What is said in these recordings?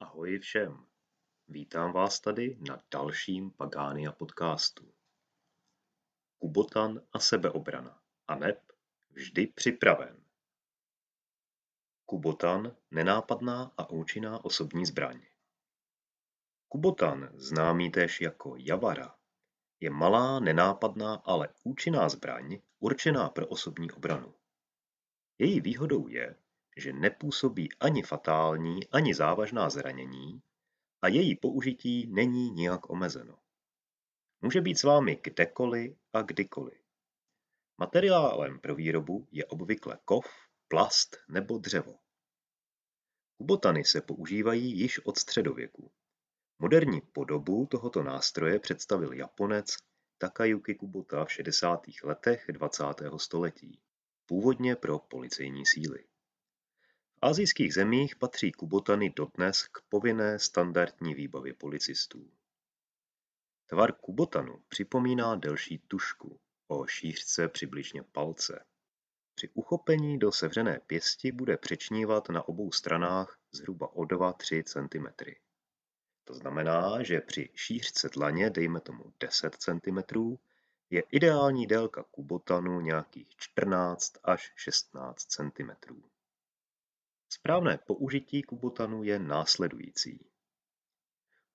Ahoj všem, vítám vás tady na dalším Pagánia podcastu. Kubotan a sebeobrana, aneb vždy připraven. Kubotan nenápadná a účinná osobní zbraň. Kubotan, známý též jako Javara, je malá, nenápadná, ale účinná zbraň určená pro osobní obranu. Její výhodou je, že nepůsobí ani fatální, ani závažná zranění a její použití není nijak omezeno. Může být s vámi kdekoliv a kdykoliv. Materiálem pro výrobu je obvykle kov, plast nebo dřevo. Kubotany se používají již od středověku. Moderní podobu tohoto nástroje představil Japonec Takayuki Kubota v 60. letech 20. století, původně pro policejní síly. V asijských zemích patří kubotany dodnes k povinné standardní výbavě policistů. Tvar kubotanu připomíná delší tušku o šířce přibližně palce. Při uchopení do sevřené pěsti bude přečnívat na obou stranách zhruba o 2-3 cm. To znamená, že při šířce dlaně, dejme tomu 10 cm, je ideální délka kubotanu nějakých 14 až 16 cm. Správné použití kubotanu je následující.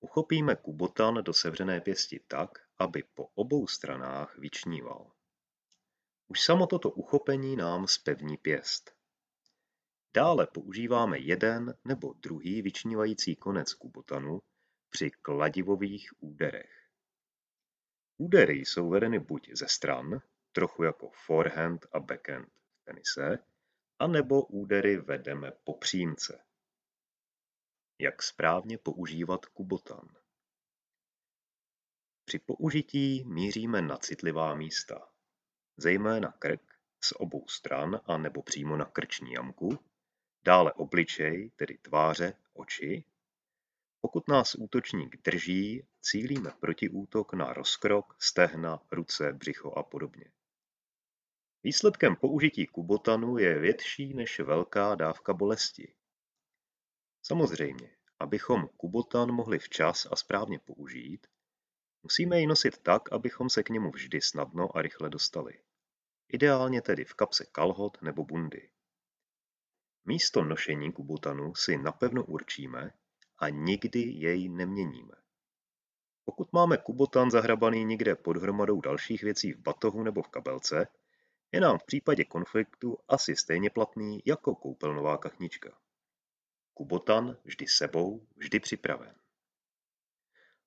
Uchopíme kubotan do sevřené pěsti tak, aby po obou stranách vyčníval. Už samo toto uchopení nám spevní pěst. Dále používáme jeden nebo druhý vyčnívající konec kubotanu při kladivových úderech. Údery jsou vedeny buď ze stran, trochu jako forehand a backhand v tenise, anebo údery vedeme po přímce. Jak správně používat kubotan? Při použití míříme na citlivá místa, zejména krk z obou stran a nebo přímo na krční jamku, dále obličej, tedy tváře, oči. Pokud nás útočník drží, cílíme protiútok na rozkrok, stehna, ruce, břicho a podobně. Výsledkem použití kubotanu je větší než velká dávka bolesti. Samozřejmě, abychom kubotan mohli včas a správně použít, musíme ji nosit tak, abychom se k němu vždy snadno a rychle dostali. Ideálně tedy v kapse kalhot nebo bundy. Místo nošení kubotanu si napevno určíme a nikdy jej neměníme. Pokud máme kubotan zahrabaný někde pod hromadou dalších věcí v batohu nebo v kabelce, je nám v případě konfliktu asi stejně platný jako koupelnová kachnička. Kubotan vždy sebou, vždy připraven.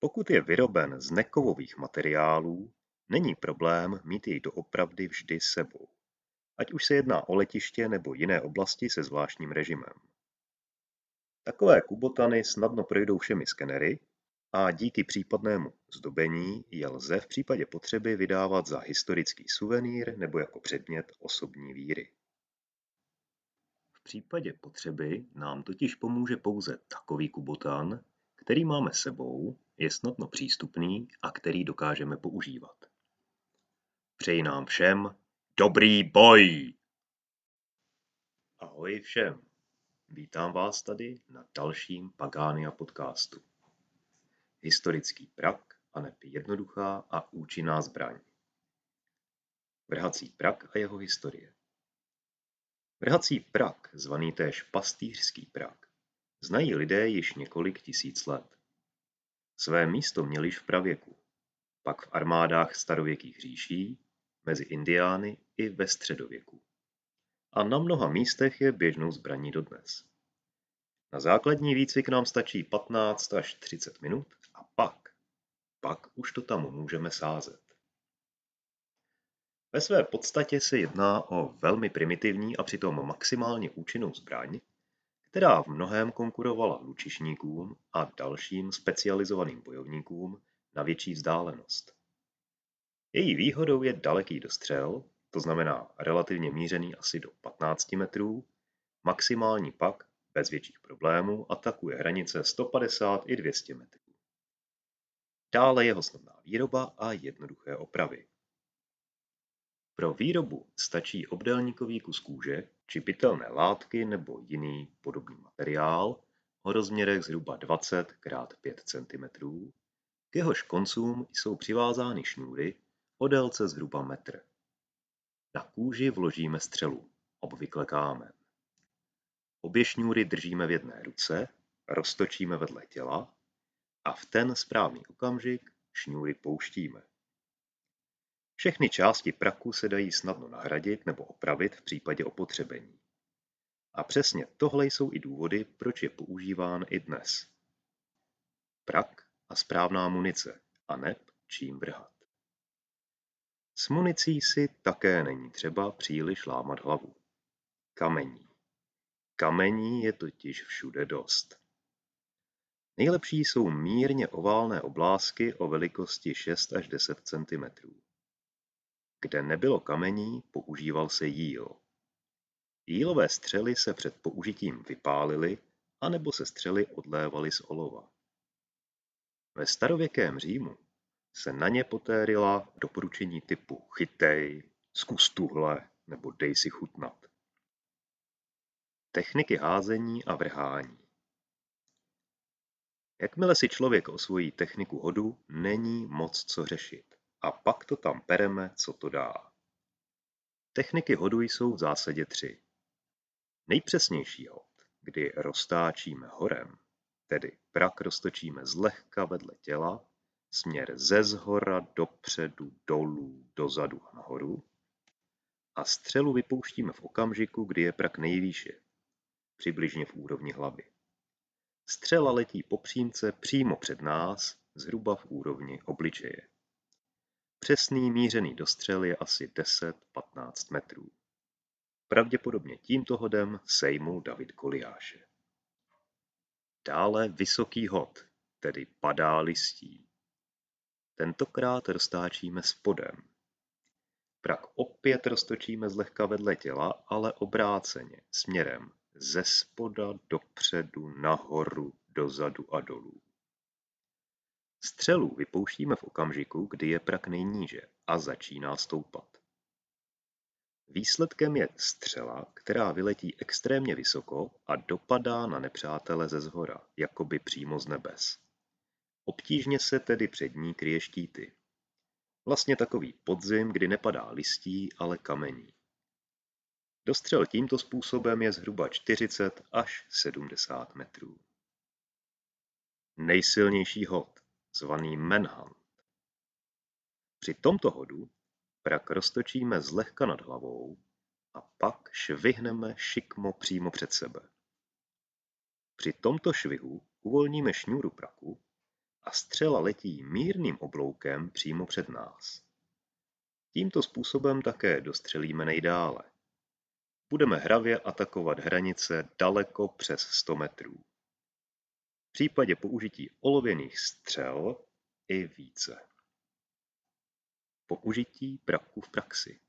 Pokud je vyroben z nekovových materiálů, není problém mít jej doopravdy vždy sebou, ať už se jedná o letiště nebo jiné oblasti se zvláštním režimem. Takové kubotany snadno projdou všemi skenery a díky případnému zdobení je lze v případě potřeby vydávat za historický suvenýr nebo jako předmět osobní víry. V případě potřeby nám totiž pomůže pouze takový kubotan, který máme sebou, je snadno přístupný a který dokážeme používat. Přeji nám všem dobrý boj! Ahoj všem! Vítám vás tady na dalším Pagánia podcastu historický prak aneb jednoduchá a účinná zbraň. Vrhací prak a jeho historie Vrhací prak, zvaný též pastýřský prak, znají lidé již několik tisíc let. Své místo měli již v pravěku, pak v armádách starověkých říší, mezi indiány i ve středověku. A na mnoha místech je běžnou zbraní dodnes. Na základní výcvik nám stačí 15 až 30 minut a pak už to tam můžeme sázet. Ve své podstatě se jedná o velmi primitivní a přitom maximálně účinnou zbraň, která v mnohém konkurovala lučišníkům a dalším specializovaným bojovníkům na větší vzdálenost. Její výhodou je daleký dostřel, to znamená relativně mířený asi do 15 metrů, maximální pak bez větších problémů atakuje hranice 150 i 200 metrů. Dále jeho snadná výroba a jednoduché opravy. Pro výrobu stačí obdélníkový kus kůže či pitelné látky nebo jiný podobný materiál, o rozměrech zhruba 20 x 5 cm, k jehož koncům jsou přivázány šňůry o délce zhruba metr. Na kůži vložíme střelu, obvykle kámen. Obě šňůry držíme v jedné ruce, roztočíme vedle těla a v ten správný okamžik šňůry pouštíme. Všechny části praku se dají snadno nahradit nebo opravit v případě opotřebení. A přesně tohle jsou i důvody, proč je používán i dnes. Prak a správná munice, a neb čím vrhat. S municí si také není třeba příliš lámat hlavu. Kamení. Kamení je totiž všude dost. Nejlepší jsou mírně oválné oblásky o velikosti 6 až 10 cm. Kde nebylo kamení, používal se jíl. Jílové střely se před použitím vypálily anebo se střely odlévaly z olova. Ve starověkém Římu se na ně potérila doporučení typu chytej, zkus tuhle nebo dej si chutnat. Techniky házení a vrhání Jakmile si člověk osvojí techniku hodu, není moc co řešit. A pak to tam pereme, co to dá. Techniky hodu jsou v zásadě tři. Nejpřesnější hod, kdy roztáčíme horem, tedy prak roztočíme zlehka vedle těla, směr ze zhora, dopředu, dolů, dozadu a nahoru, a střelu vypouštíme v okamžiku, kdy je prak nejvýše, přibližně v úrovni hlavy. Střela letí po přímce přímo před nás, zhruba v úrovni obličeje. Přesný mířený dostřel je asi 10-15 metrů. Pravděpodobně tímto hodem sejmul David Goliáše. Dále vysoký hod, tedy padá listí. Tentokrát roztáčíme spodem. Prak opět roztočíme zlehka vedle těla, ale obráceně, směrem ze spoda dopředu, nahoru, dozadu a dolů. Střelu vypouštíme v okamžiku, kdy je prak nejníže a začíná stoupat. Výsledkem je střela, která vyletí extrémně vysoko a dopadá na nepřátele ze zhora, jakoby přímo z nebes. Obtížně se tedy před ní kryje štíty. Vlastně takový podzim, kdy nepadá listí, ale kamení. Dostřel tímto způsobem je zhruba 40 až 70 metrů. Nejsilnější hod, zvaný manhunt. Při tomto hodu prak roztočíme zlehka nad hlavou a pak švihneme šikmo přímo před sebe. Při tomto švihu uvolníme šňůru praku a střela letí mírným obloukem přímo před nás. Tímto způsobem také dostřelíme nejdále. Budeme hravě atakovat hranice daleko přes 100 metrů. V případě použití olověných střel i více. Použití praku v praxi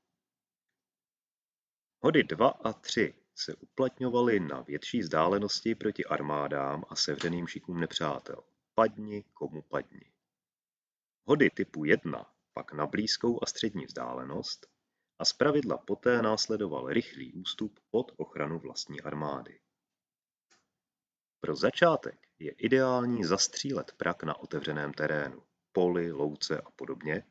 Hody 2 a 3 se uplatňovaly na větší vzdálenosti proti armádám a sevřeným šikům nepřátel. Padni komu padni. Hody typu 1 pak na blízkou a střední vzdálenost a zpravidla poté následoval rychlý ústup pod ochranu vlastní armády. Pro začátek je ideální zastřílet prak na otevřeném terénu, poli, louce a podobně,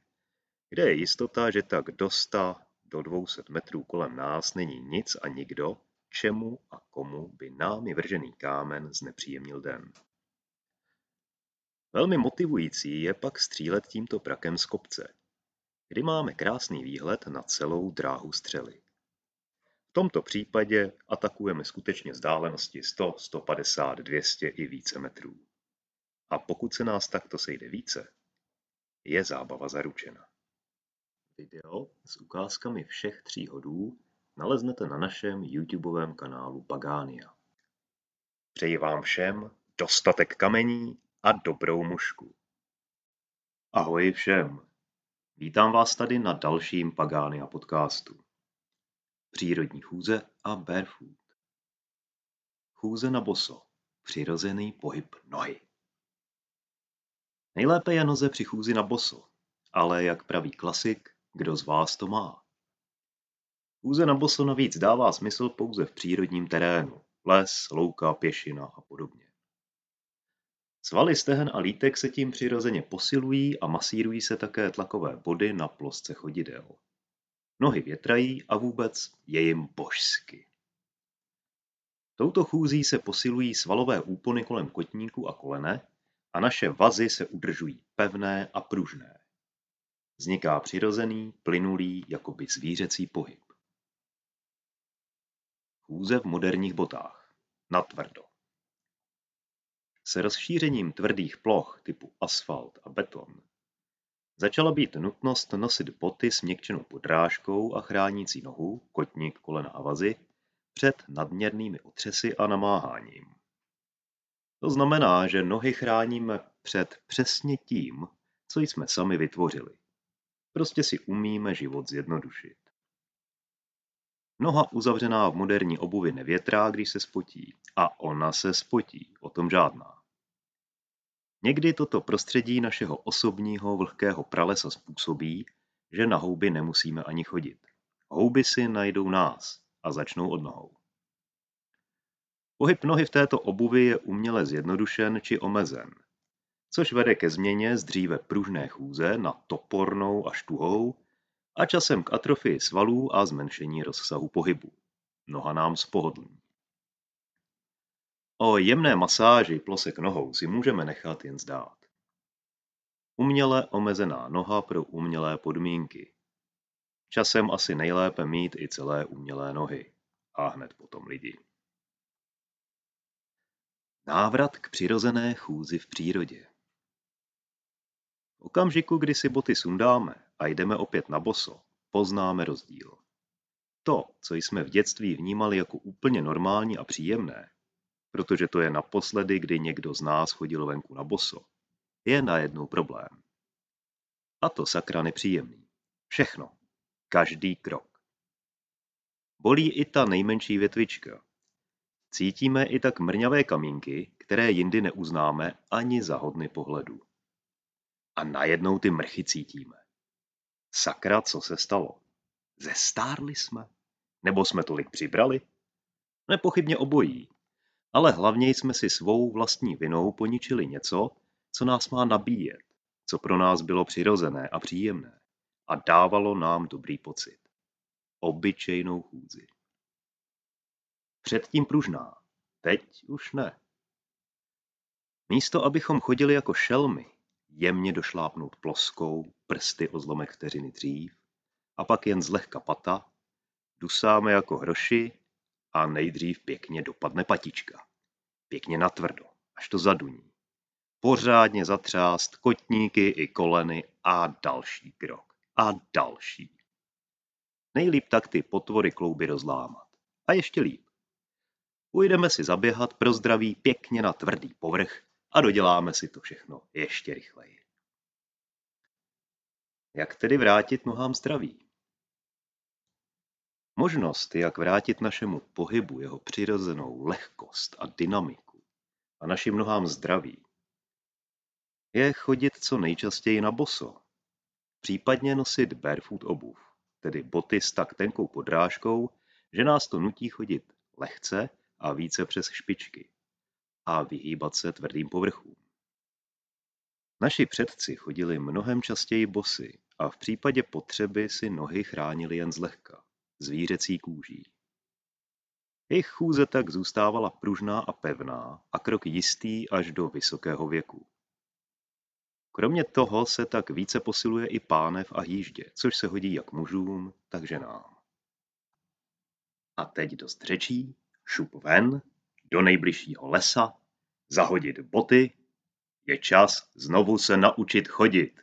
kde je jistota, že tak do 100 do 200 metrů kolem nás není nic a nikdo, čemu a komu by námi vržený kámen znepříjemnil den. Velmi motivující je pak střílet tímto prakem z kopce, kdy máme krásný výhled na celou dráhu střely. V tomto případě atakujeme skutečně vzdálenosti 100, 150, 200 i více metrů. A pokud se nás takto sejde více, je zábava zaručena. Video s ukázkami všech tří hodů naleznete na našem YouTubeovém kanálu Pagánia. Přeji vám všem dostatek kamení a dobrou mušku. Ahoj všem! Vítám vás tady na dalším Pagánia podcastu. Přírodní chůze a barefoot. Chůze na boso. Přirozený pohyb nohy. Nejlépe je noze při chůzi na boso, ale jak praví klasik, kdo z vás to má? Chůze na boso navíc dává smysl pouze v přírodním terénu. Les, louka, pěšina a podobně. Svaly stehen a lítek se tím přirozeně posilují a masírují se také tlakové body na plosce chodidel. Nohy větrají a vůbec je jim božsky. Touto chůzí se posilují svalové úpony kolem kotníku a kolene a naše vazy se udržují pevné a pružné. Vzniká přirozený, plynulý, jakoby zvířecí pohyb. Chůze v moderních botách. Natvrdo. Se rozšířením tvrdých ploch typu asfalt a beton začala být nutnost nosit boty s měkčenou podrážkou a chránící nohu, kotník, kolena a vazy před nadměrnými otřesy a namáháním. To znamená, že nohy chráníme před přesně tím, co jsme sami vytvořili. Prostě si umíme život zjednodušit. Noha uzavřená v moderní obuvi nevětrá, když se spotí. A ona se spotí, o tom žádná. Někdy toto prostředí našeho osobního vlhkého pralesa způsobí, že na houby nemusíme ani chodit. Houby si najdou nás a začnou od nohou. Pohyb nohy v této obuvi je uměle zjednodušen či omezen, což vede ke změně z dříve pružné chůze na topornou a štuhou a časem k atrofii svalů a zmenšení rozsahu pohybu. Noha nám spohodlní. O jemné masáži plosek nohou si můžeme nechat jen zdát. Uměle omezená noha pro umělé podmínky. Časem asi nejlépe mít i celé umělé nohy. A hned potom lidi. Návrat k přirozené chůzi v přírodě. V okamžiku, kdy si boty sundáme a jdeme opět na boso, poznáme rozdíl. To, co jsme v dětství vnímali jako úplně normální a příjemné, protože to je naposledy, kdy někdo z nás chodil venku na boso, je najednou problém. A to sakra nepříjemný. Všechno. Každý krok. Bolí i ta nejmenší větvička. Cítíme i tak mrňavé kamínky, které jindy neuznáme ani za hodny pohledu. A najednou ty mrchy cítíme. Sakra, co se stalo? Zestárli jsme? Nebo jsme tolik přibrali? Nepochybně obojí. Ale hlavně jsme si svou vlastní vinou poničili něco, co nás má nabíjet, co pro nás bylo přirozené a příjemné a dávalo nám dobrý pocit. Obyčejnou chůzi. Předtím pružná, teď už ne. Místo, abychom chodili jako šelmy, jemně došlápnout ploskou, prsty o zlomek vteřiny dřív, a pak jen zlehka pata, dusáme jako hroši a nejdřív pěkně dopadne patička. Pěkně natvrdo, až to zaduní. Pořádně zatřást kotníky i koleny a další krok. A další. Nejlíp tak ty potvory klouby rozlámat. A ještě líp. Půjdeme si zaběhat pro zdraví pěkně na tvrdý povrch a doděláme si to všechno ještě rychleji. Jak tedy vrátit nohám zdraví? Možnost, jak vrátit našemu pohybu jeho přirozenou lehkost a dynamiku a našim nohám zdraví, je chodit co nejčastěji na boso, případně nosit barefoot obuv, tedy boty s tak tenkou podrážkou, že nás to nutí chodit lehce a více přes špičky a vyhýbat se tvrdým povrchům. Naši předci chodili mnohem častěji bosy a v případě potřeby si nohy chránili jen zlehka, zvířecí kůží. Jejich chůze tak zůstávala pružná a pevná a krok jistý až do vysokého věku. Kromě toho se tak více posiluje i pánev a jíždě, což se hodí jak mužům, tak ženám. A teď dost řečí, šup ven, do nejbližšího lesa, zahodit boty, je čas znovu se naučit chodit.